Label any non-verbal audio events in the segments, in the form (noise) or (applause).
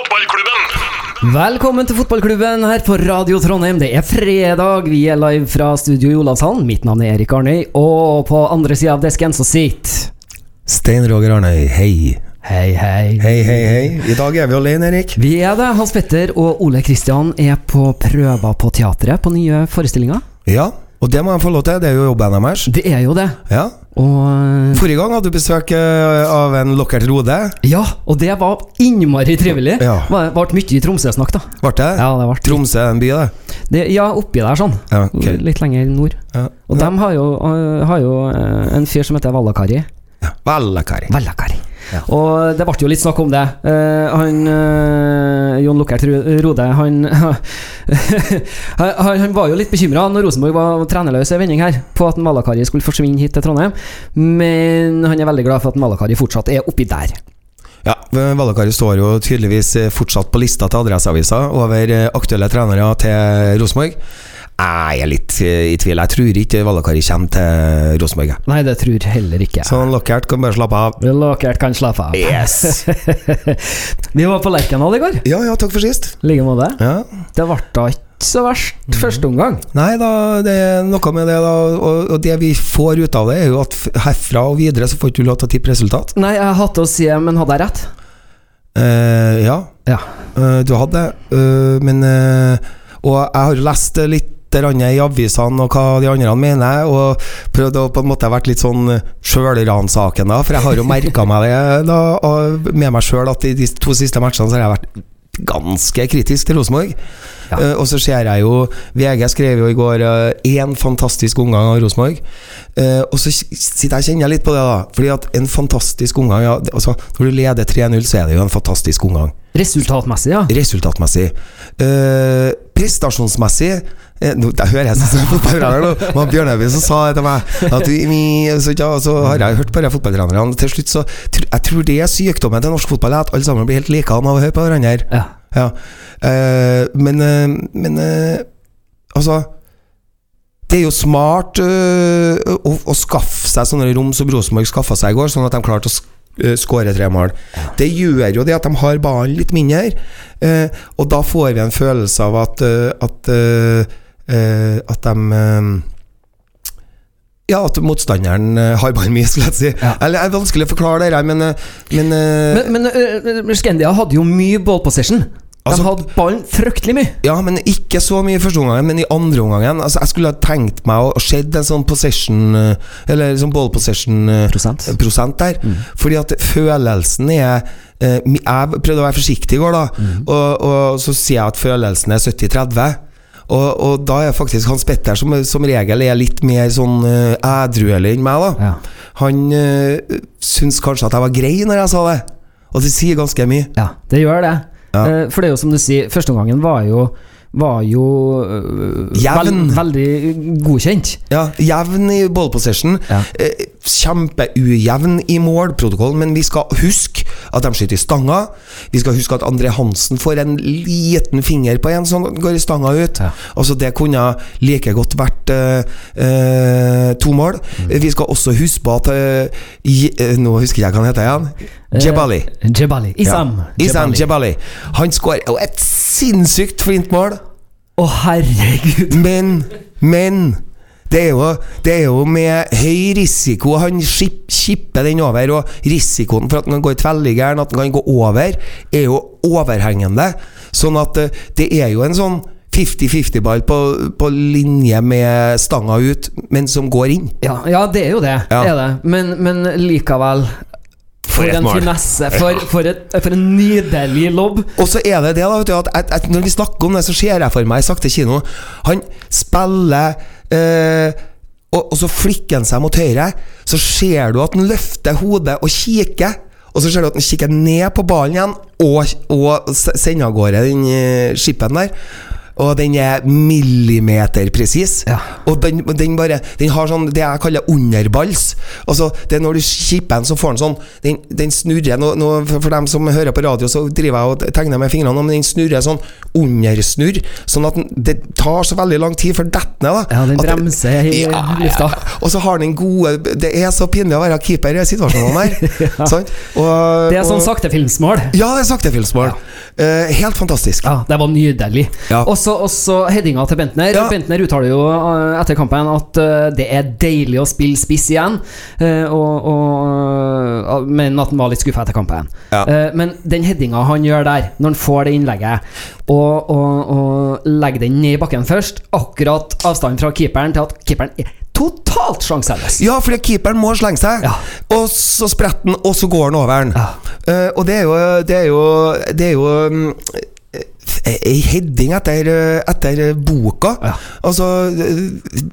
Fotballklubben! Velkommen til fotballklubben her på Radio Trondheim. Det er fredag. Vi er live fra studio i Olavshallen. Mitt navn er Erik Arnøy, og på andre sida av desken så sitter Stein Roger Arnøy, hei. Hei, hei. Hei, hei, hei. I dag er vi alene, Erik. Vi er det. Hans Petter og Ole Kristian er på prøver på teatret på nye forestillinger. Ja, og det må de få lov til. Det er jo jobben deres. Det er jo det. Ja. Og Forrige gang hadde du besøk eh, av en Lockert Rode. Ja, og det var innmari trivelig. Ja. Det ble mye i Tromsø-snakk, da. Ble det? Ja, det ble Tromsø en by, det. det, Ja, oppi der, sånn. Ja, okay. Litt lenger nord. Ja. Og dem har jo, øh, har jo en fyr som heter Vallakari. ja. Vallakari. Vallakari. Og det ble jo litt snakk om det. Uh, han uh, Jon Lukkert Rode, (laughs) han han, han var jo litt bekymra når Rosenborg var trenerløs en vending her, på at Malakari skulle forsvinne hit til Trondheim. Men han er veldig glad for at Malakari fortsatt er oppi der. Ja, Valakari står jo tydeligvis fortsatt på lista til Adresseavisa over eh, aktuelle trenere til Rosenborg. Jeg er litt eh, i tvil. Jeg tror ikke Vallakari kommer til Rosenborg. Nei, det tror heller ikke jeg. Så Lockhart kan bare slappe av. Lockhart kan slappe av. Yes! (laughs) Vi var på Lerkendal i går. Ja, ja, takk for sist. I like måte. Ja. Det ble da ikke så verst første omgang. Nei da, det er noe med det, da. Og, og det vi får ut av det, er jo at herfra og videre så får ikke du lov til å tippe resultat. Nei, jeg hadde å si men hadde jeg rett? Uh, ja, Ja. Uh, du hadde det. uh, men Og jeg har lest litt grann i avisene og hva de andre mener, og prøvde å på en måte vært litt sånn sjølransakende, for jeg har jo merka meg det da, med meg sjøl at i de to siste matchene så har jeg vært ganske kritisk til Rosenborg. Ja. Uh, og så ser jeg jo VG skrev jo i går én fantastisk omgang av Rosenborg. Uh, og så sitter jeg kjenner litt på det, da. Fordi at en fantastisk omgang ja, det, altså, Når du leder 3-0, så er det jo en fantastisk omgang. Resultatmessig, ja. Resultatmessig. Eh, prestasjonsmessig eh, nå, Jeg hører jeg som fotballtrener nå. Det var Bjørnøyby som sa det til meg. At vi, så, ja, så har jeg hørt på de fotballtrenerne. Til slutt så Jeg tror det er sykdommen til norsk fotball, at alle sammen blir helt like av å høre på hverandre. ja. Ja. Uh, men uh, Men uh, altså det er jo smart eh, å, å skaffe seg sånne rom som Rosenborg skaffa seg i går, sånn at de klarte å eh, skåre tre mål. Det gjør jo det at de har ballen litt mindre, eh, og da får vi en følelse av at eh, at, eh, eh, at de eh, ja, at motstanderen eh, har bare mye, (laughs) skulle jeg si. Ja. Eller, det er vanskelig å forklare det her, men, eh, men, eh, Men, men uh, Scandia hadde jo mye ball possession. De Altså- hadde ballen fryktelig mye. Ja, men ikke så mye i første omgang, men i andre omgang. altså, Jeg skulle ha tenkt meg å se en sånn possession eh, Eller sånn ball possession eh, Prosent. prosent der. Fordi at følelsen er eh, Jeg prøvde å være forsiktig i går, da, og, og så sier jeg at følelsen er 70-30. Og, og da er faktisk Hans Petter, som som regel er litt mer sånn uh, ædruelig enn meg, da. Ja. Han uh, syns kanskje at jeg var grei når jeg sa det. Og det sier ganske mye. ja, det gjør det. Ja. Eh, for det er jo som du sier, førsteomgangen var jo var jo øh, Jevn. vel- veldig godkjent. Ja, jevn i ball possession. Ja. Eh, Kjempeujevn i målprotokollen, men vi skal huske at de skyter i stanga. Vi skal huske at André Hansen får en liten finger på en som går i stanga ut. Ja. Altså Det kunne like godt vært uh, uh, to mål. Mm. Vi skal også huske på at uh, i, Nå husker jeg hva han heter igjen. Jebali. Eh, Jebali. Isam. Ja. Isam Jebali. Han skårer jo et sinnssykt flint mål. Å, herregud. Men, men det er, jo, det er jo med høy risiko han skip, skipper den over, og risikoen for at den kan gå i tvelligeren, at den kan gå over, er jo overhengende. Sånn at eh, det er jo en sånn 50-50-ball på, på linje med stanga ut, men som går inn. Ja, ja, det er jo det. Ja. Er det. Men, men likevel For et en mål. finesse. For, for, et, for en nydelig lobb. Og så er det det, da, vet du, at, at, når vi snakker om det, så ser jeg for meg sakte kino Han spiller eh, og, og så flikker han seg mot høyre. Så ser du at han løfter hodet og kikker. Og så ser du at han kikker ned på ballen igjen og, og sender av gårde den skipen der. Og den er millimeterpresis. Ja. Og den, den bare Den har sånn det jeg kaller underballs. Altså, det er når du kipper den, så får den sånn Den, den snurrer nå, nå, for, dem som hører på radio, så driver jeg og tegner med fingrene, men den snurrer sånn undersnurr, sånn at den, det tar så veldig lang tid før den detter ned. da. Ja, den bremser i lufta. Og så har den gode Det er så pinlig å være keeper i situasjonen her. (laughs) sånn? Og, Det er sånn sakte filmsmål. Ja, det er saktefilmsmål. Uh, helt fantastisk. Ja, det var nydelig. Ja. Og så også headinga til Bentner. Ja. Bentner uttaler jo eh, etter kampen at eh, det er deilig å spille spiss igjen, eh, og, og, men at han var litt skuffa etter kampen. Ja. Men den headinga han gjør der, når han får det innlegget, og, og, og legger den ned i bakken først, akkurat avstanden fra keeperen til at keeperen er totalt sjanseløs. Ja, fordi keeperen må slenge seg, Ja. og så spretter han, og så går han over den. Ja. Uh, og det er jo Det er jo, det er jo mm, Ei heading etter, eh, etter boka. Ja. Altså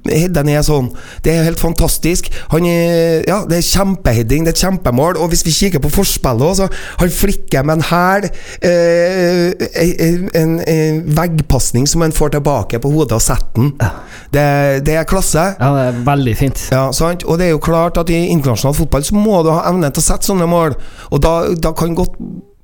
Headen er sånn Det er helt fantastisk. Han er, ja, Det er kjempeheading, det er et kjempemål. Og hvis vi kikker på forspillet også, Han flikker med en hæl. Eh, en, en, en veggpasning som han får tilbake på hodet og setter den. Det, det er klasse. Ja, det er veldig fint. Ja, sant? Og det er jo klart at i internasjonal fotball så må du ha evne til å sette sånne mål. Og da, da kan godt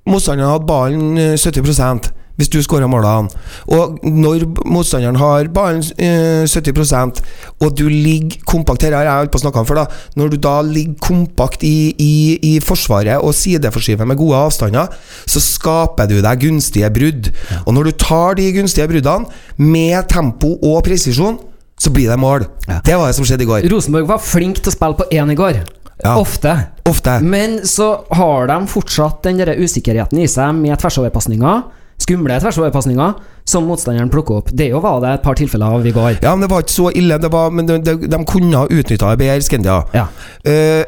motstanderen ha ballen eh, 70 hvis du skårer målene. Og når motstanderen har ballen eh, 70% og du ligger kompakt Her har jeg holdt på å snakke om før. da Når du da ligger kompakt i, i, i forsvaret og sideforskyver med gode avstander, så skaper du deg gunstige brudd. Og når du tar de gunstige bruddene med tempo og presisjon, så blir det mål. Ja. Det var det som skjedde i går. Rosenborg var flink til å spille på én i går. Ja. Ofte. Ofte. Men så har de fortsatt den usikkerheten i seg med tversoverpasninger. Skumle tversoverpasninger som motstanderen plukker opp. Det jo var det et par tilfeller av i går. Ja, men det var ikke så ille. Det var, men de, de, de kunne ha utnytta det bedre, Skandia. Ja. Eh,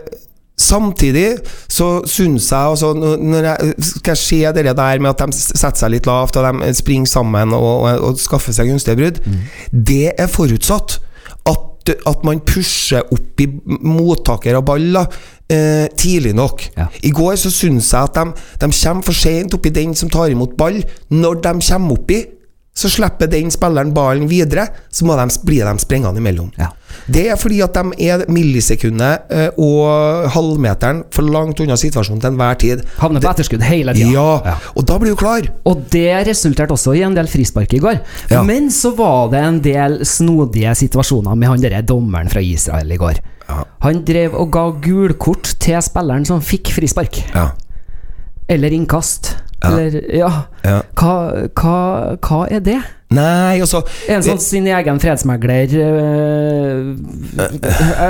samtidig så syns jeg altså, når jeg Skal se det der med at de setter seg litt lavt, og de springer sammen og, og, og skaffer seg gunstige brudd, det er forutsatt at, man pusher opp i mottaker av ball eh, tidlig nok. Ja. I går så syns jeg at de, de kommer for sent oppi den som tar imot ball. Når de kommer oppi, så slipper den spilleren ballen videre, så må de, blir de sprengende imellom. Ja. Det er fordi at de er millisekundet eh, og halvmeteren for langt unna situasjonen til enhver tid. Havner på etterskudd hele tida. Ja, og da blir du klar. Og det resulterte også i en del frispark i går. Ja. Men så var det en del snodige situasjoner med han derre dommeren fra Israel i går. Ja. Han drev og ga gulkort til spilleren som fikk frispark. Ja. Eller innkast. Ja. Eller Ja. Ja. Hva, hva, hva er det? Nei, altså En sånn sin egen fredsmegler øh,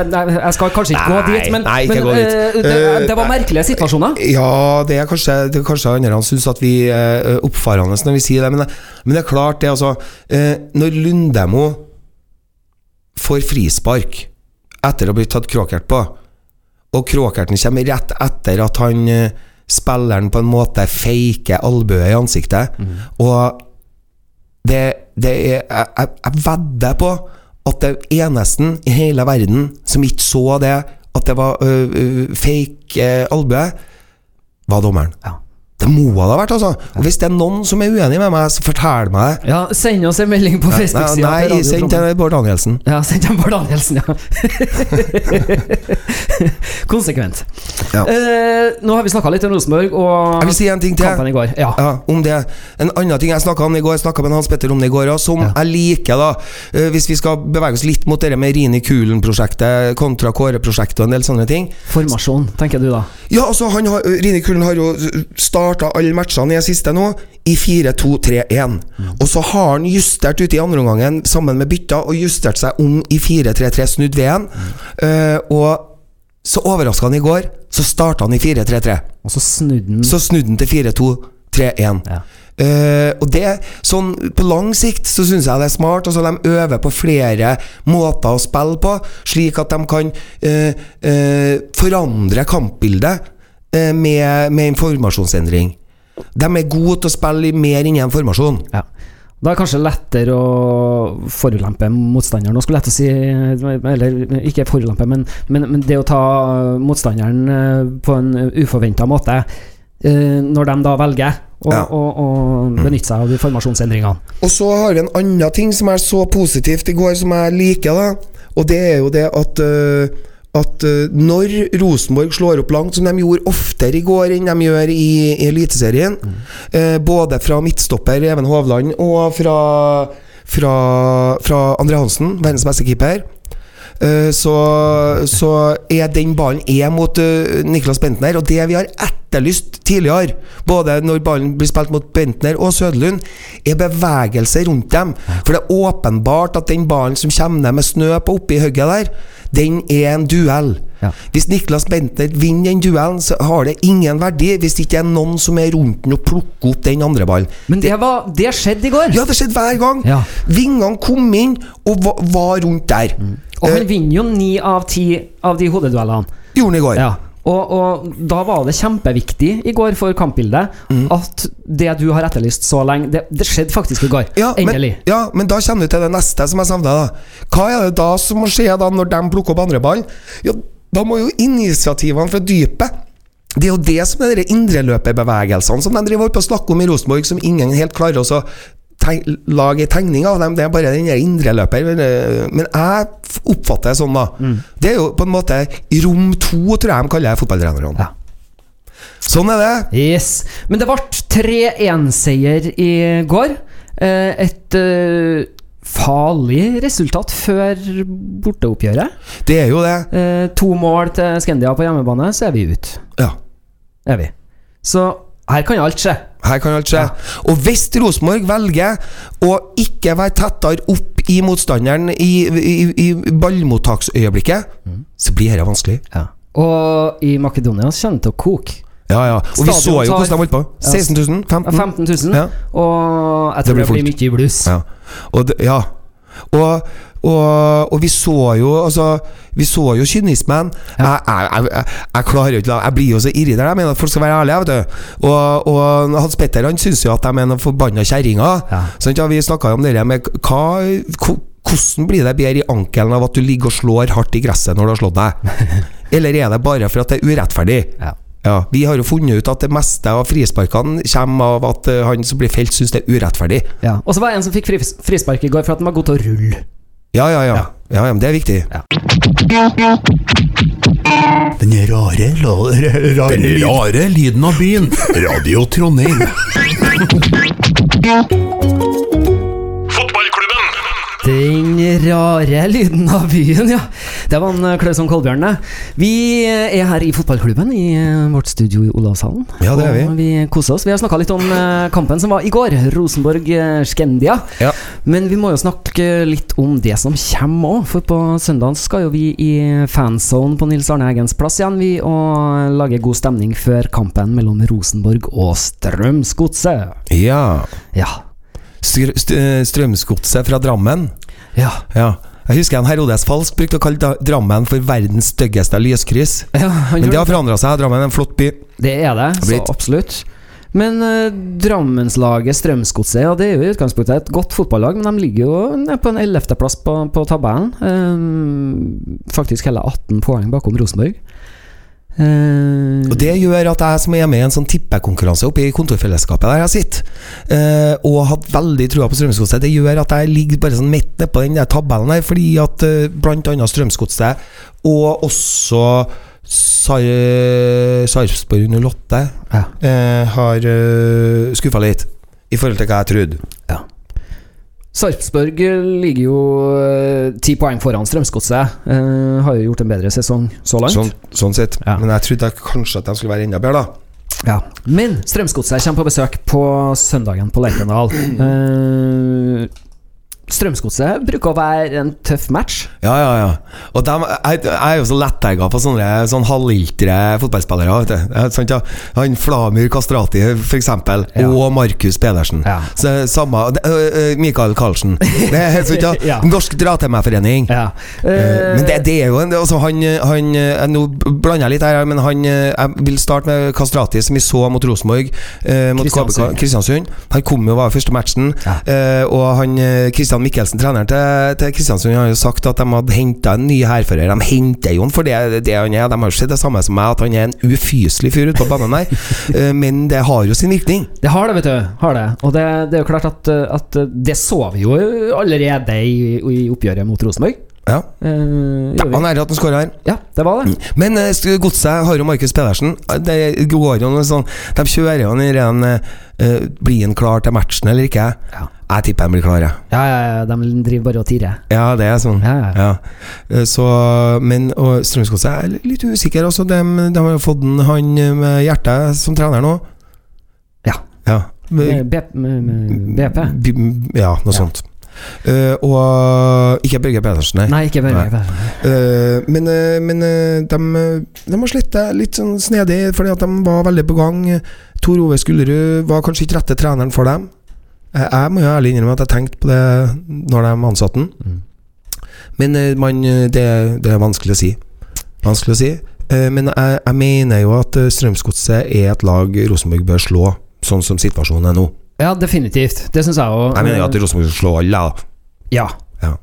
Nei, jeg skal kanskje ikke gå dit, men, nei, men gå dit. øh, det, det var merkelige situasjoner. Ja, det er kanskje, det er kanskje andre syns at vi er oppfarende når vi sier det, men, men det er klart, det altså Når Lundemo får frispark etter å ha blitt tatt kråkert på, og kråkerten kommer rett etter at han spilleren på en måte faker albuet i ansiktet, og det, det er jeg, jeg, vedder på at det eneste i hele verden som ikke så det, at det var ø, fake uh, albue, var dommeren. Ja. Det må det ha vært, altså. Og hvis det er noen som er uenig med meg, så fortell meg det. Ja, send oss en melding på Facebook-sida. nei, send til Bård Danielsen. Ja, send til Bård Danielsen, ja. (laughs) Konsekvent. Ja. Eh, nå har vi snakka litt om Rosenborg og Jeg vil si en ting til. kampen i går. Ja. Ja, om det En annen ting jeg snakka om i går, jeg snakka med Hans Petter om det i går, og som Ja. jeg liker, da eh, Hvis vi skal bevege oss litt mot det med Rini Kulen-prosjektet kontra Kåre-prosjektet og en del sånne ting. Formasjon, tenker du da? Ja, altså, han har, Rini Kulen har jo starta alle matchene i det siste nå i 4-2-3-1. Og så har han justert ute i andre omgangen sammen med bytta, og justert seg om i 4-3-3, snudd ved en. Eh, og så overraska han i går, så starta han i 4-3-3. Og så snudde han Så snudde han til 4-2-3-1. ja. Uh, og det, sånn På lang sikt så syns jeg det er smart. Altså De øver på flere måter å spille på, slik at de kan uh, uh, forandre kampbildet med, med en formasjonsendring. De er gode til å spille mer inni en formasjon. Ja. Da er det kanskje lettere å forulempe motstanderen. Skulle lett å si Eller ikke forulempe, men, men, men det å ta motstanderen eh, på en uforventa måte eh, når de da velger å, Ja. å, å benytte seg av de formasjonsendringene. Og så har vi en annen ting som er så positivt i går, som jeg liker, da. Og det er jo det at øh, at øh, når Rosenborg slår opp langt, som de gjorde oftere i går enn de gjør i, Eliteserien, eh, både fra midtstopper Even Hovland og fra, fra, fra Andre Hansen, verdens beste keeper, eh, så, så er den ballen er mot eh, Niklas Bentner. Og det vi har etterlyst tidligere, både når ballen blir spilt mot Bentner og Søderlund, er bevegelse rundt dem. For det er åpenbart at den ballen som kommer ned med snø på oppi hugget der, den er en duell. Ja. Hvis Niklas Bentner vinner den duellen, så har det ingen verdi hvis det ikke er noen som er rundt den og plukker opp den andre ballen. Men det, var, det skjedde i går! Ja, det skjedde hver gang. Ja. Vingene kom inn og var, var rundt der. Og han vinner jo ni av ti av de hodeduellene. Gjorde han i går. Ja. Og, og da var det kjempeviktig i går for kampbildet Mm. at det du har etterlyst så lenge, det, det skjedde faktisk i går. Ja, men, ja, men da kommer du til det neste som jeg savner. da. Hva er det da som må skje da når de plukker opp andre ball? Ja, da må jo initiativene fra dypet Det er jo det som er de indreløperbevegelsene som de driver på og snakker om i Rosenborg, som ingen helt klarer å lage en tegning av dem. Det er bare den indreløper. Men jeg oppfatter det sånn, da. Det er jo på en måte rom to, tror jeg de kaller fotballtrenerne. Ja. Sånn er det. Yes. Men det ble 3-1-seier i går. Eh, Et eh, farlig resultat før borteoppgjøret. Det er jo det. Eh, To mål til Scandia på hjemmebane, så er vi ute. Ja. Er vi. Så her kan alt skje. Her kan alt skje. Og hvis Rosenborg velger å ikke være tettere opp i motstanderen i, i, i ballmottaksøyeblikket, så blir dette vanskelig. Ja. Og i Makedonia kommer det til å koke. Ja, ja. Og vi så jo hvordan de holdt på. 16 000? 15 15 000. Ja. Og jeg Det tror blir det blir mye blues. Ja. Og, det, ja. Og, og, og vi så jo Altså Vi så jo kynismen. Jeg, jeg, jeg, jeg klarer jo ikke Jeg blir jo så irritert. Jeg mener at folk skal være ærlige. Vet du. Og, og Hans Petter han syns jo at de er noen forbanna kjerringer. Ja, vi snakka jo om det med hva, Hvordan blir det bedre i ankelen av at du ligger og slår hardt i gresset når du har slått deg? (laughs) Eller er det bare for at det er urettferdig? Ja. Ja, Vi har jo funnet ut at det meste av frisparkene kommer av at eh, han som blir felt, syns det er urettferdig. Ja. Og så var det en som fikk fris frispark i går for at han var god til å rulle. Ja, ja, ja. ja, ja men det er viktig. Den rare, la- rare, Den rare lyden av byen. Radio Trondheim. Fotballklubben. Den rare lyden av byen, ja. Det var en Klausson Kolbjørn. Vi er her i fotballklubben i eh, vårt studio i Olavshallen. Ja, det er vi. Og vi koser oss. Vi har snakka litt om eh, kampen som var i går. Rosenborg-Skendia. Ja. Men vi må jo snakke litt om det som kommer òg. For på søndag skal jo vi i fanzone på Nils Arne Eggens plass igjen, vi, og lage god stemning før kampen mellom Rosenborg og Strømsgodset. Ja. Ja. Str st eh, Strømsgodset fra Drammen. Ja. Ja. Jeg husker en Herodes Falsk brukte å kalle Drammen for verdens styggeste lyskryss. (laughs) ja Men det har forandra seg. Drammen er en flott by. Det er det, så absolutt. Men uh, Drammenslaget Strømsgodset ja, det er jo i utgangspunktet et godt fotballag, men de ligger jo på en 11.-plass på, på tabellen. Um, faktisk hele 18 poeng bakom Rosenborg. Uh, Og det gjør at jeg som er med i en sånn tippekonkurranse oppe i kontorfellesskapet der jeg sitter, uh, og har veldig trua på Strømsgodset, det gjør at jeg ligger bare sånn midt nedpå den der tabellen der, fordi at uh, annet Strømsgodset og også Sar Sarpsborg 08 ja. uh, har uh, skuffa litt, i forhold til hva jeg trodde. Sarpsborg ligger jo eh, ti poeng foran Strømsgodset. Eh, har jo gjort en bedre sesong så langt. Sånn, sånn sett. Ja. Men jeg trodde kanskje at de skulle være enda bedre, da. Ja. Men Strømsgodset kommer på besøk på søndagen på Lerkendal. Eh, Strømsgodset bruker å være en tøff match. Ja, ja, ja. Og de, jeg, jeg er jo så lettegga på sånne sånn halviltre fotballspillere. Vet du. Ja, ja. Han Flamur Kastrati, for eksempel, Ja. og Markus Pedersen. Ja. Så, samme uh, Mikael Karlsen. (laughs) Det er sant, ja. Norsk dra-til-meg-forening. Ja. Uh, Men det, det er jo en, altså han, han jeg, Nå blander jeg litt her, men han eh, Jeg vil starte med Kastrati, som vi så mot Rosenborg. uh, mot Kristiansund. Kristiansund. Han kom jo var første matchen, eh, og han eh, Kristiansund Kristian Mikkelsen, treneren til, til Kristiansund, har jo sagt at de hadde henta en ny hærfører. De henter jo han for det, det han er. De har jo sett det samme som meg, at han er en ufyselig fyr ute på banen der. (laughs) Eh, Men det har jo sin virkning. Det har det, vet du. Har det. Og det, det er jo klart at, at det så vi jo allerede i, i oppgjøret mot Rosenborg. Ja, Eh, ja. Han er at han skårer her. ja, det var det. Men uh, godset har jo Markus Pedersen. Det går jo noe sånn De kjører jo den uh, Blir han klar til matchen eller ikke? Ja. Jeg tipper de blir klare. Ja, ja, ja, de driver bare og tirrer. Ja, det er sånn. Ja, ja. Ja. Eh, Så, men og Strømsgodset er litt usikker. Også. De, de har jo fått den, han eh, med hjertet som trener nå. Ja. Ja, Med med, med BP? Ja noe sånt. Uh, og ikke Børge Pedersen, nei. Nei, ikke Nei. Pedersen. Eh, men uh, men eh, de, de har slitt det litt sånn snedig, fordi at de var veldig på gang. Tor Ove Skullerud var kanskje ikke rette treneren for dem. Jeg, jeg må jo ærlig innrømme at jeg tenkte på det når de ansatte den. Mm. Men eh, man, eh, det, det er vanskelig å si. Vanskelig å si. Eh, men jeg, jeg mener jo at eh, Strømsgodset er et lag Rosenborg bør slå, sånn som situasjonen er nå. Ja, definitivt. Det syns jeg òg. Jeg mener jo at Rosenborg skal slå alle, da. Ja. Ja.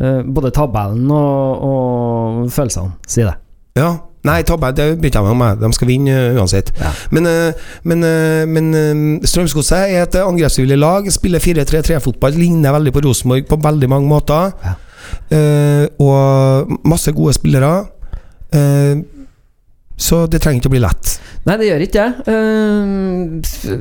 Eh, både tabellen og, og følelsene sier det. Ja. Nei, tabbe, det bryr jeg meg om. De skal vinne uh, uansett. Ja. Men, uh, men, uh, men Strømsgodset er et angrepsvillig lag. Spiller 4-3-3-fotball. Ligner veldig på Rosenborg på veldig mange måter. Ja. Uh, og masse gode spillere. Uh, så det trenger ikke å bli lett. Nei, det gjør ikke det. Eh,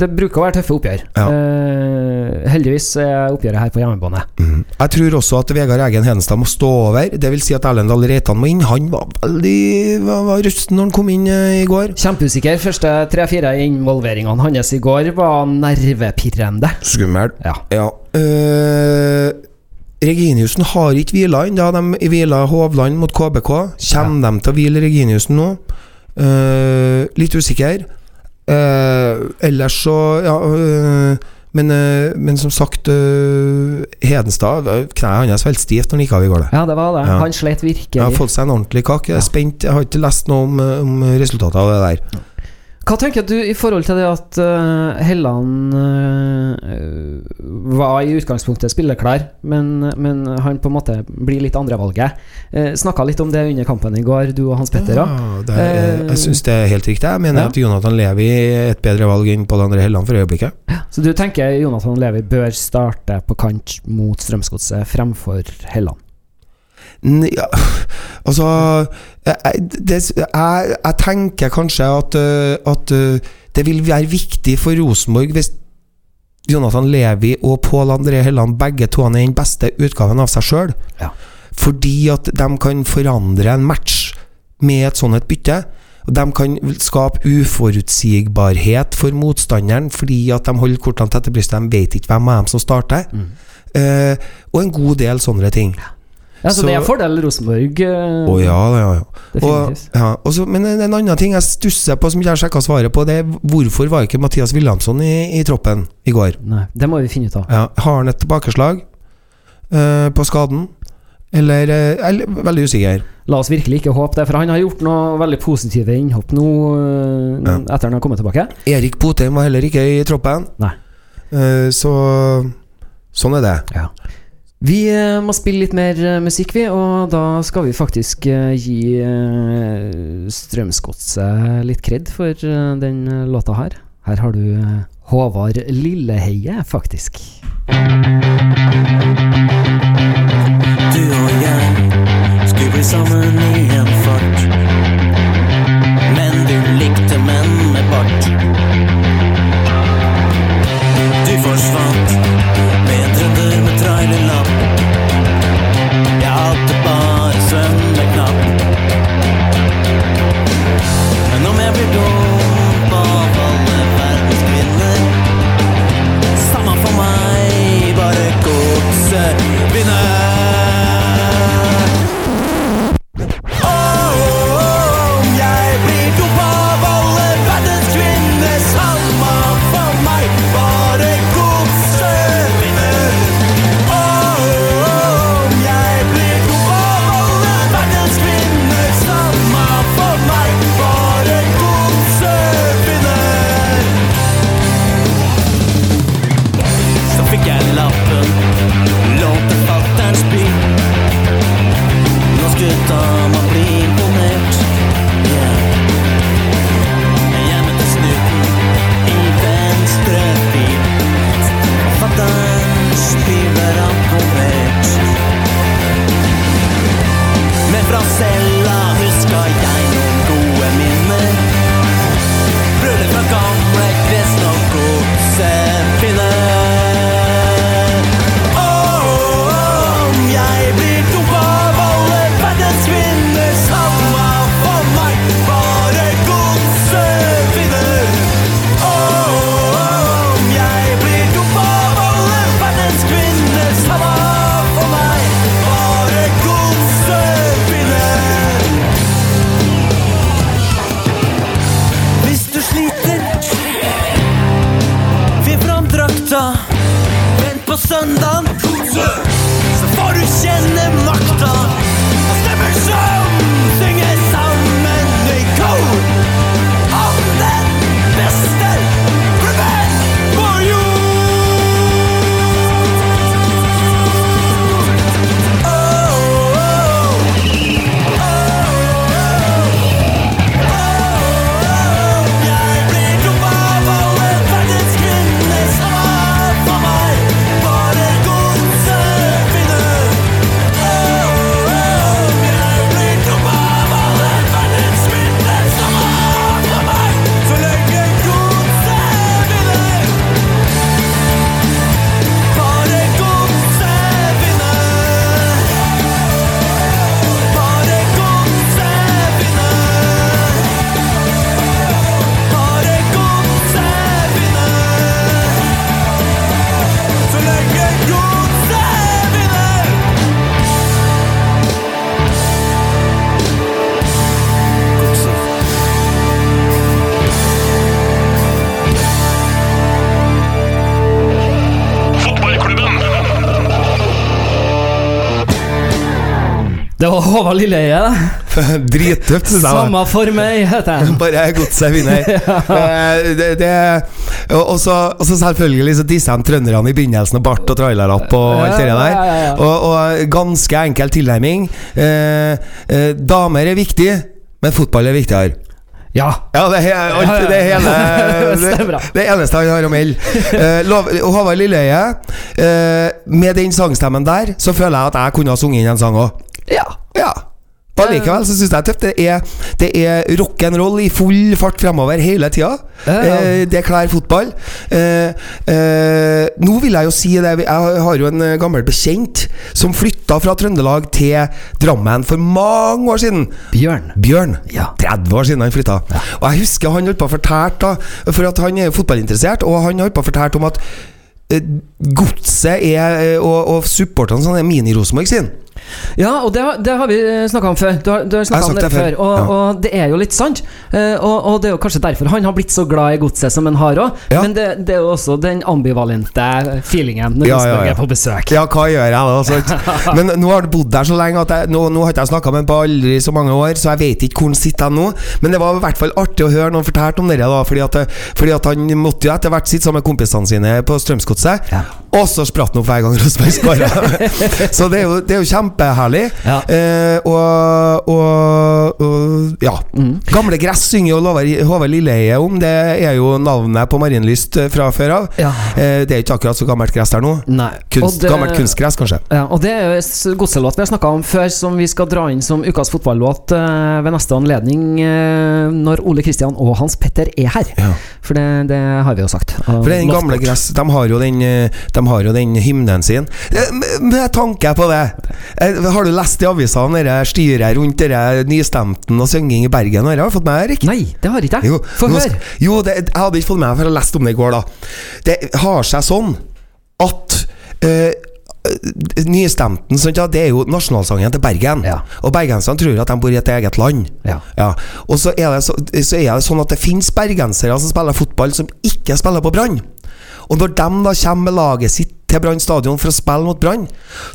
det bruker å være tøffe oppgjør. Ja. Eh, heldigvis er oppgjøret her på hjemmebane. Mm. Jeg tror også at Vegard Egen Hedenstad må stå over. Det vil si at Erlend Dahl Reitan må inn. Han var veldig var, var rusten når han kom inn uh, i går. Kjempeusikker. Første tre-fire involveringene hans i går var nervepirrende. Skummel. Ja. Ja. Uh, Reginiussen har ikke hvila ennå. De hvila Hovland mot KBK. Kommer de til å hvile Reginiussen nå? Uh, litt usikker. Uh, ellers så Ja. Uh, men, men som sagt Hedenstad Kneet hans falt stivt når han gikk av i går. Ja, det var det. Ja. Han slet virkelig. Han har fått seg en ordentlig kakk. Jeg er Ja. spent. Jeg har ikke lest noe om, om resultatet av det der. Hva tenker du i forhold til det at uh, Helland uh, var i utgangspunktet spilleklar, men, men han på en måte blir litt andrevalget? Uh, Snakka litt om det under kampen i går, du og Hans Petter òg. Ja, Eh, jeg syns det er helt riktig. Jeg mener ja. at Jonathan Levi er et bedre valg enn Pål André Helland for øyeblikket. Så du tenker Jonathan Levi bør starte på kant mot Strømsgodset fremfor Helland? Ja, (sighs) altså jeg, jeg- det, jeg, jeg tenker kanskje at, øh, at øh, det vil være viktig for Rosenborg hvis Jonathan Levi og Pål André Helland begge to er den beste utgaven av seg sjøl. Ja. Fordi at de kan forandre en match med et sånt et bytte. De kan skape uforutsigbarhet for motstanderen fordi at de holder kortene tett til brystet. De vet ikke hvem av dem som starter. Eh, og en god del sånne ting. Ja, så, Så- det er fordel Rosenborg. eh, Å ja, ja, ja. Og, ja og så, men en annen ting jeg stusser på, som ikke jeg sjekka svaret på, det er hvorfor var ikke Mathias Wilhelmsson i, i troppen i går? Nei, det må vi finne ut av. Ja, har han et tilbakeslag uh, på skaden? Eller eh, Jeg er veldig usikker. La oss virkelig ikke håpe det, for han har gjort noe veldig positive innhopp nå eh, Ja. etter han har kommet tilbake. Erik Botheim var heller ikke i troppen. Nei. Eh, så sånn er det. Ja. Vi eh, må spille litt mer eh, musikk, vi, og da skal vi faktisk eh, gi Strømsgodset litt kred for den låta her. Her har du Håvard Lilleheie, faktisk. Du og jeg skulle bli sammen Var Håvard Lilleheie. Drittøft, jeg. Samme for meg, heter den. (laughs) Bare godset vinner. (laughs) Eh, det, det, og og så selvfølgelig så disser de trønderne i begynnelsen, og bart og trailerlapp og alt det der. ja, ja, ja. Og, og ganske enkel tilnærming. Eh, eh, damer er viktig, men fotball er viktigere. Ja. Ja, det er alt Ja, ja, ja. det hele (laughs) det, det eneste han har å melde. Eh, Håvard Lilleheie, eh, med den sangstemmen der, så føler jeg at jeg kunne ha sunget inn en sang òg. Ja. Ja. Men likevel så syns jeg det er tøft. Det er, det er rock'n'roll i full fart fremover hele tida. Ja, ja. Eh, det klær fotball. Eh, eh, nå vil jeg jo si det Jeg har jo en eh, gammel bekjent som flytta fra Trøndelag til Drammen for mange år siden. Bjørn. Bjørn. Ja. 30 år siden han flytta. Og jeg husker han holdt på å fortelle For at han er jo fotballinteressert, og han holdt på å fortelle om at eh, godset er eh, og, og supporterne sånn er mini-Rosenborg sin. Ja, og det, har- det har vi snakka om før. Du har, du har snakka om det, det før. Og, ja. og det er jo litt sant. Eh, og, og det er jo kanskje derfor han har blitt så glad i godset som han har òg. Ja. Men det, det er jo også den ambivalente feelingen når Ja, Rosenborg ja. er på besøk. Ja, hva gjør jeg da? (laughs) Men nå har du bodd der så lenge at jeg, nå, nå har ikke jeg snakka med ham på aldri så mange år, så jeg vet ikke hvor han sitter nå. Men det var i hvert fall artig å høre noen fortelle om det, da, fordi at, fordi at han måtte jo etter hvert sitte sammen med kompisene sine på Strømsgodset. Ja. Og så spratt han opp hver gang Rosenborg skåra! (laughs) så det er, jo, det er jo kjempeherlig. Ja. Eh, og, og, og ja. Mm. Gamle gress synger jo Håvard- Lilleheie om. Det er jo navnet på Marienlyst eh, fra før av. Ja. Eh, det er ikke akkurat så gammelt gress der nå. Kunst, det- Gammelt kunstgress, kanskje. Ja, og det er jo godselåt vi har snakka om før, som vi skal dra inn som ukas fotballåt eh, ved neste anledning eh, når Ole Kristian og Hans Petter er her. Ja. For det, det har vi jo sagt. For den gamle gress De har jo den, eh, de har jo den hymnen sin. Med tanke på det eh, Har du lest i avisene det styret rundt det nystemten og synging i Bergen? Har du fått med Erik? Nei, det har ikke jeg. Jo, Få høre. Jo, det, jeg hadde ikke fått med meg, for jeg leste om det i går. da Det har seg sånn at eh, Nystemten sånn, ja, Det er jo nasjonalsangen til Bergen. Ja. Og bergenserne tror at de bor i et eget land. Ja. Og så er, det så, så er det sånn at det finnes bergensere som spiller fotball, som ikke spiller på Brann. Og når de da kommer med laget sitt til Brann stadion for å spille mot Brann,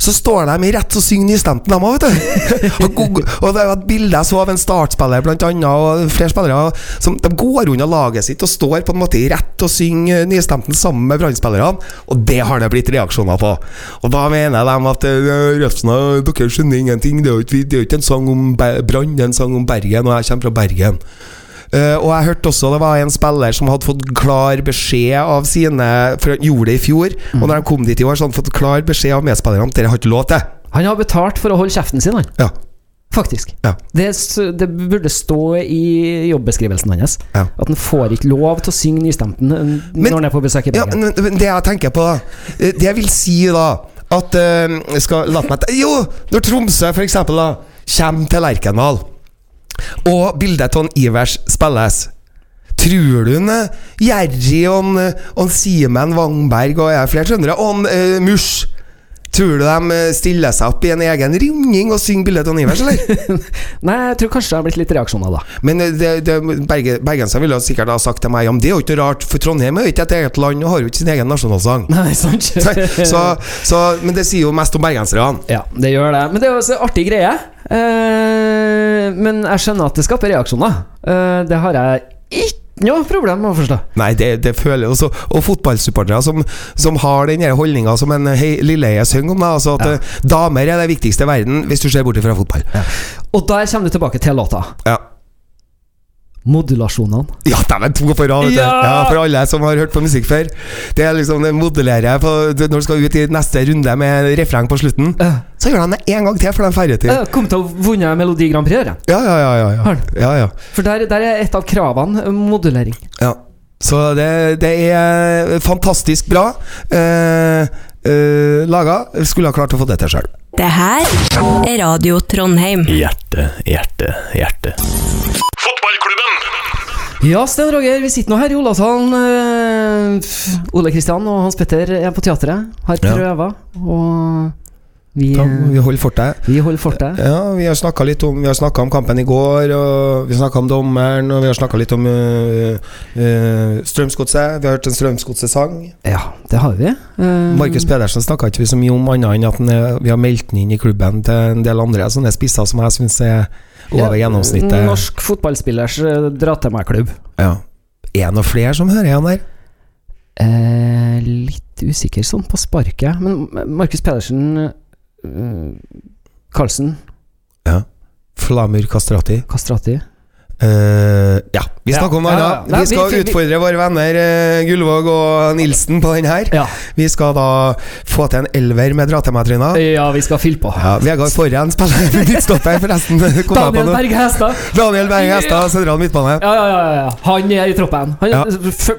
så står de i rett og synger synge nystemten, de òg, vet du. (laughs) og, og det er et bilde jeg så av en startspiller, blant annet, og flere spillere, som de går unna laget sitt og står på en måte i rett og synger synge nystemten sammen med Brann-spillerne, og det har det blitt reaksjoner på. Og da mener de at eh, Røfsna, dere skjønner ingenting, det er jo ikke, ikke en sang om Brann, det er en sang om Bergen, og jeg kommer fra Bergen. Eh, og jeg hørte også det var en spiller som hadde fått klar beskjed av sine For han gjorde det i fjor, og når han kom dit i år, så hadde han fått klar beskjed av medspillerne at dere har ikke lov til. Han har betalt for å holde kjeften sin, han. Ja. Faktisk. Ja. Det, det burde stå i jobbeskrivelsen hans. Ja. At han får ikke lov til å synge nystemten eh, Men- når han er på besøk i Ja, Bergen. men, men det jeg tenker på da, eh, Det jeg vil si da At uh, skal la meg Jo, når Tromsø for eksempel da Kommer til Lerkendal Og bildet av Ivers spilles. Tror du eh, Jerry og eh, Simen Wangberg Og jeg er flere trøndere Og en uh, Mush Tror du de eh, stiller seg opp i en egen ringing og synger bildet av Ivers, eller? (laughs) Nei, jeg tror kanskje det har blitt litt reaksjoner, da. Men eh, Berge, ville sikkert ha sagt til meg om det er jo ikke rart, for Trondheim er jo ikke et eget land og har jo ikke sin egen nasjonalsang. (laughs) Nei, sant? (laughs) så, så, men det sier jo mest om bergenserne. Ja, det gjør det. Men det er jo også en artig greie. Eh, men jeg skjønner at det skaper reaksjoner. Eh, det har jeg ikke noe problem å forstå. Nei, det, det føler jeg også. Og fotballsupportere som, som har den holdninga som en hei- Lilleheie synger om, da, altså at ja. damer er det viktigste i verden hvis du ser bort fra fotball. Og der kommer du tilbake til låta. Ja. Modulasjonene. Ja, dæven, to på rad! vet du. Ja! Ja, for alle som har hørt på musikk før. Det er liksom det modellerer på, når du skal ut i neste runde med refreng på slutten. Uh, Så gjør de det en gang til for de til. uh, kom til å vunne Melodi Grand Prix. Ja, ja, ja. ja, ja. Ja, ja. For der, der er et av kravene eh, modulering. ja. Så det, det er fantastisk bra uh, uh, laga. Skulle ha klart å få det til sjøl. Det her er Radio Trondheim. Hjerte, hjerte, hjerte. Ja, Sten Roger, vi sitter nå her i Olavshallen. eh, Ole Kristian og Hans Petter er på teatret. Har Ja. Og vi, eh, vi holder fortet. vi holder fortet. Ja, vi har snakka litt om Vi har om kampen i går, og vi har snakka om dommeren, og vi har snakka litt om uh, Strømsgodset. Vi har hørt en Strømsgodset-sang. Ja, det har vi. Eh, Markus Pedersen snakka ikke vi så mye om annet enn at er, vi har meldt den inn i klubben til en del andre sånne spisser som jeg syns er over ja, gjennomsnittet. Norsk fotballspillers eh, dra til meg-klubb. Ja. Er det noen flere som hører igjen der? Eh, litt usikker sånn på sparket. Men Markus Pedersen eh, Karlsen Flamur Kastrati. Kastrati Uh, ja, vi Ja, snakker om ja, annet. ja. Vi skal utfordre våre venner eh, Gullvåg og Nilsen på den her. Ja. Vi skal da få til en elver med dra til ja, vi skal fylle på. Ja, Vegard Forhen spiller (laughs) midtstopper, forresten. På Daniel nå. Berge Hestad. Daniel Berge Hestad, sentral midtbane. Ja, ja, ja, ja. Han er i troppen. Han Ja.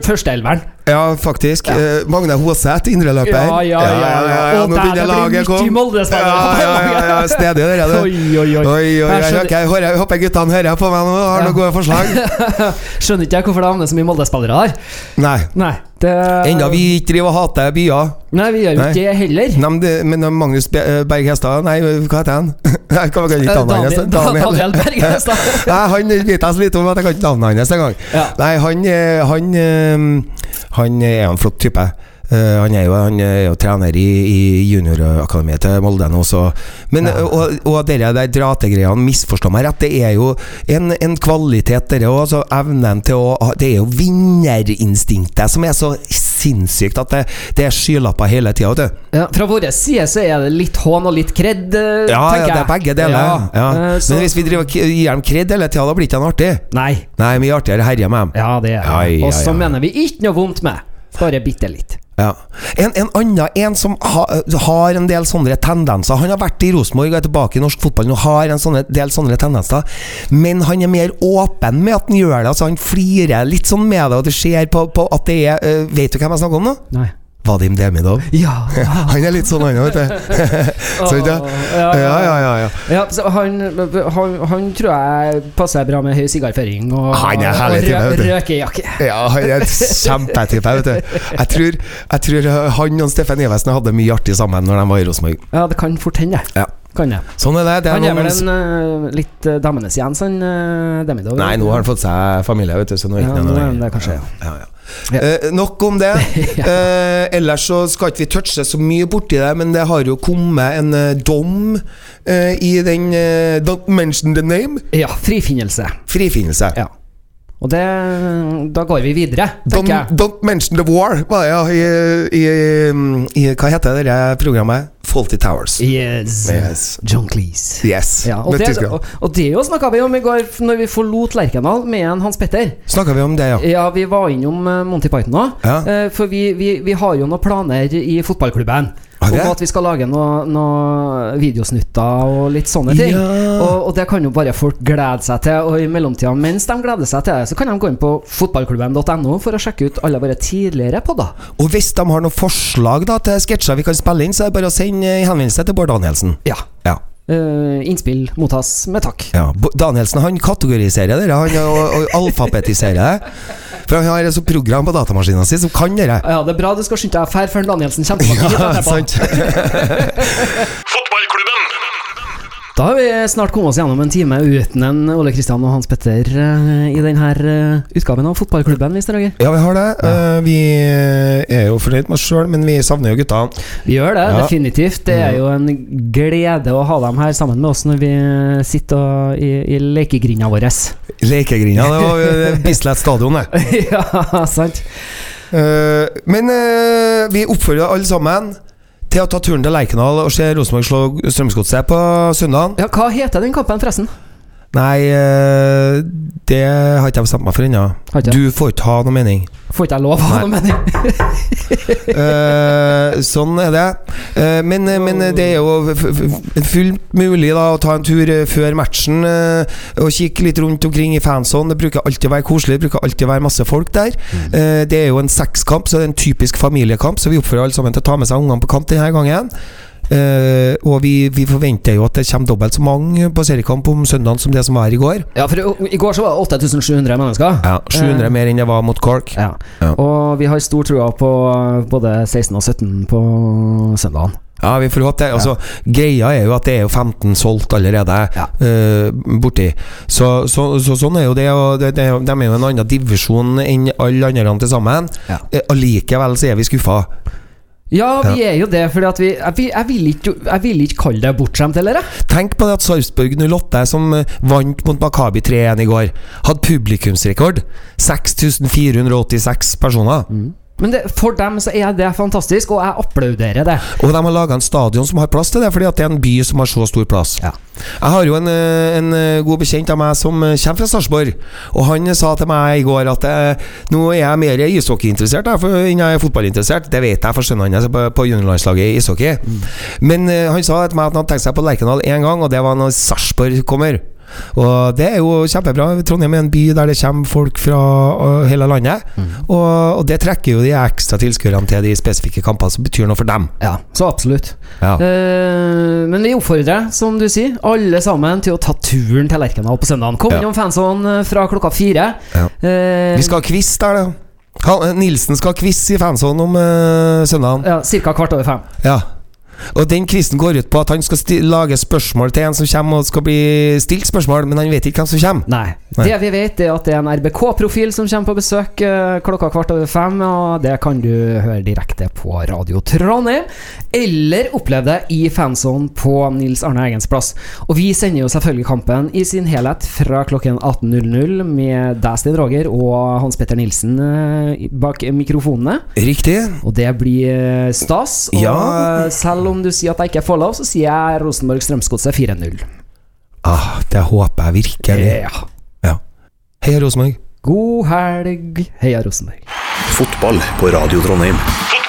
Førsteelveren. Ja, faktisk. Ja. Eh, Magne Hoseth, indreløper. Ja, ja, ja, ja. ja, ja. Nå begynner laget å komme. Ja, ja, ja, ja, Stedig, det (laughs) der, du. Oi, oi, oi. Oi, oi, Jeg jeg, håper guttene hører på meg nå har noen gode forslag. (laughs) Skjønner ikke jeg hvorfor det havner så mye Molde-spillere her. Nei. Nei, det Enda vi ikke driver og hater byer. Nei, vi gjør jo ikke det heller. Nei, men, det, men Magnus eh, Berg Hestad Nei, hva heter han? Jeg kan ikke navnet hans. Daniel, (laughs) Daniel Berg Hestad. Nei, han vet jeg så lite om at jeg kan ikke navnet hans engang. Ja. Nei, han, eh, han, han er en flott type. Eh, han, er jo, han er jo trener i, i juniorakademiet til Molde nå, så Men, Ja. Og, og dere der drategreiene, misforstå meg rett, det er jo en, en kvalitet, dere òg. Altså evnen til å Det er jo vinnerinstinktet som er så sinnssykt at det, det er skylapper hele tida. Ja, fra vår side så er det litt hån og litt kred, eh, Ja, tenker ja, det er begge deler. Ja, eh, Men hvis vi driver gir dem kred hele tida, da blir ikke det noe artig. Nei. Nei, mye artigere å herje med dem. Ja, det er det. Og så mener vi ikke noe vondt med. Bare bitte litt. Ja. En, en annen en som ha, har en del sånne tendenser Han har vært i Rosenborg og er tilbake i norsk fotball og har en sånne, del sånne tendenser, men han er mer åpen med at han gjør det. Altså Han flirer litt sånn med det, og det ser på, på at det er uh, Vet du hvem jeg snakker om nå? Nei. Vadim Demidov. Ja. (laughs) Han er litt sånn, han òg, vet du. (laughs) Sant det? ja, Ja, ja, ja. ja. Ja, så han, han, han tror jeg passer bra med høy sigarføring og, Han er herlig type, vet du. røkejakke. Ja, han er kjempetype, vet du. Jeg tror, jeg tror han og Steffen Ivesen hadde mye artig sammen når de var i Rosenborg. Ja, det kan fort hende. Ja. Kan det. Sånn er det. det er Han er vel en uh, litt uh, damenes Jens, han uh, Demidov. Nei, nå har han fått seg familie, vet du. Så nå er Ja, ikke nå noe det, kanskje. Ja. Ja, ja. Ja. Eh, nok om det. (laughs) Eh, ellers så skal ikke vi touche så mye borti det, men det har jo kommet en eh, dom eh, i den eh, Don't mention the name. ja, frifinnelse. Frifinnelse. Ja. Og det Da går vi videre, tenker Don't, jeg. don't mention the war, var ja, i, i, i Hva heter det programmet? Faulty Towers. Yes. Yes. John Cleese. Yes. Ja, og, det, og, og det jo snakka vi om i går når vi forlot Lerkendal med en Hans Petter. Snakka vi om det, ja? Ja, vi var innom eh, Monty Python òg. Ja. for vi, vi, vi har jo noen planer i fotballklubben. Vi Om at vi skal lage noen noe videosnutter og litt sånne ting. Ja. Og, og det kan jo bare folk glede seg til. Og i mellomtida, mens de gleder seg til det, så kan de gå inn på fotballklubben.no for å sjekke ut alle våre tidligere podder. Og hvis de har noen forslag da til sketsjer vi kan spille inn, så er det bare å sende en henvendelse til Bård Danielsen. Ja. Ja. Eh, innspill mottas med takk. Ja, Danielsen han kategoriserer dere, han og, og alfabetiserer det. For han har et sånt program på datamaskinen sin som kan dere. Ja, det er bra du skal skynde deg før Danielsen kommer tilbake. Ja, sant. (laughs) Da har vi snart kommet oss gjennom en time uten en Ole Kristian og Hans Petter eh, i denne utgaven av Fotballklubben, hvis dere Ja, vi har det. Ja. vi er jo fornøyd med oss sjøl, men vi savner jo gutta. Vi gjør det, Ja. definitivt. Det er jo en glede å ha dem her sammen med oss når vi sitter i, i lekegrinda vår. Lekegrinda, det var Bislett stadion, det. (laughs) ja, sant? Eh, men eh, vi oppfordrer alle sammen til å ta turen til Lerkendal og se Rosenborg slå Strømsgodset på søndag. Ja, hva heter den kampen, forresten? Nei, eh, det har ikke jeg bestemt meg for ennå. Du får ikke ha noe mening. Får ikke jeg lov å ha noe mening? uh, (laughs) sånn er det. Uh, men, men det er jo f- f- fullt mulig da å ta en tur før matchen uh, og kikke litt rundt omkring i fansonen. Det bruker alltid å være koselig, det bruker alltid å være masse folk der. Eh, det er jo en sekskamp, så det er en typisk familiekamp, så vi oppfordrer alle sammen til å ta med seg ungene på kamp denne gangen. Eh, og vi, vi forventer jo at det kommer dobbelt så mange på seriekamp om søndagen som det som var i går. Ja, for i- går så var det 8700 mennesker. Ja, 700 mer enn det var mot Cork. Ja. Ja. Og vi har stor trua på både 16 og 17 på søndagen. Ja, vi får håpe det. Altså, Greia er jo at det er jo 15 solgt allerede Ja. uh, borti. Så, så, så sånn er jo det. Og det, det de er jo en annen divisjon enn alle andre til sammen. Ja. Eh, Allikevel så er vi skuffa. Ja, vi er jo det, vi Jeg, vil- jeg, vil, ikke, jeg vil ikke kalle deg bortskjemt, heller. Tenk på det at Sarpsborg 08, som eh, vant mot Makabi 3-1 i går, hadde publikumsrekord. 6486 personer. Men det, for dem så er det fantastisk, og jeg applauderer det. Og de har laga en stadion som har plass til det, fordi at det er en by som har så stor plass. Ja. Jeg har jo en, eh, en eh, god bekjent av meg som eh, kommer fra Sarpsborg, og han sa til meg i går at nå er jeg mer ishockeyinteressert enn jeg er fotballinteressert. Det vet jeg, for sønnen hans er på, på juniorlandslaget i ishockey. Men eh, han sa til meg at han hadde tenkt seg på Lerkendal én gang, og det var når Sarpsborg kommer. Og det er jo kjempebra. Trondheim er en by der det kommer folk fra øh, hele landet. Og, og det trekker jo de ekstra tilskuerne til de spesifikke kampene som betyr noe for dem. Ja, så absolutt. Ja. Uh, men vi oppfordrer, som du sier, alle sammen til å ta turen til Lerkendal på søndagen. Kom innom ja. fansonen fra klokka fire. Ja. Uh, Vi skal ha quiz der, da. Nilsen skal ha quiz i fansonen om uh, søndagen. ja, Ca. kvart over fem. Ja. Og den quizen går ut på at han skal lage spørsmål til en som kommer og skal bli stilt spørsmål, men han vet ikke hvem som kommer. Nei. Nei. Det vi vet, er at det er en RBK-profil som kommer på besøk eh, klokka kvart over fem. Og det kan du høre direkte på Radio Trondheim, eller oppleve det i fansonen på Nils Arne Eggens plass. Og vi sender jo selvfølgelig kampen i sin helhet fra klokken 18.00 med deg, Sten Roger, og Hans Petter Nilsen eh, bak mikrofonene. Riktig. Og det blir eh, stas. Og Ja. eh, selv om du sier at jeg ikke får lov, så sier jeg Rosenborg Strømsgodset 4-0. Ah, det håper jeg virkelig. Ja. Ja. Heia Rosenborg. God helg. Heia Rosenborg. Fotball på Radio Trondheim. Fotball!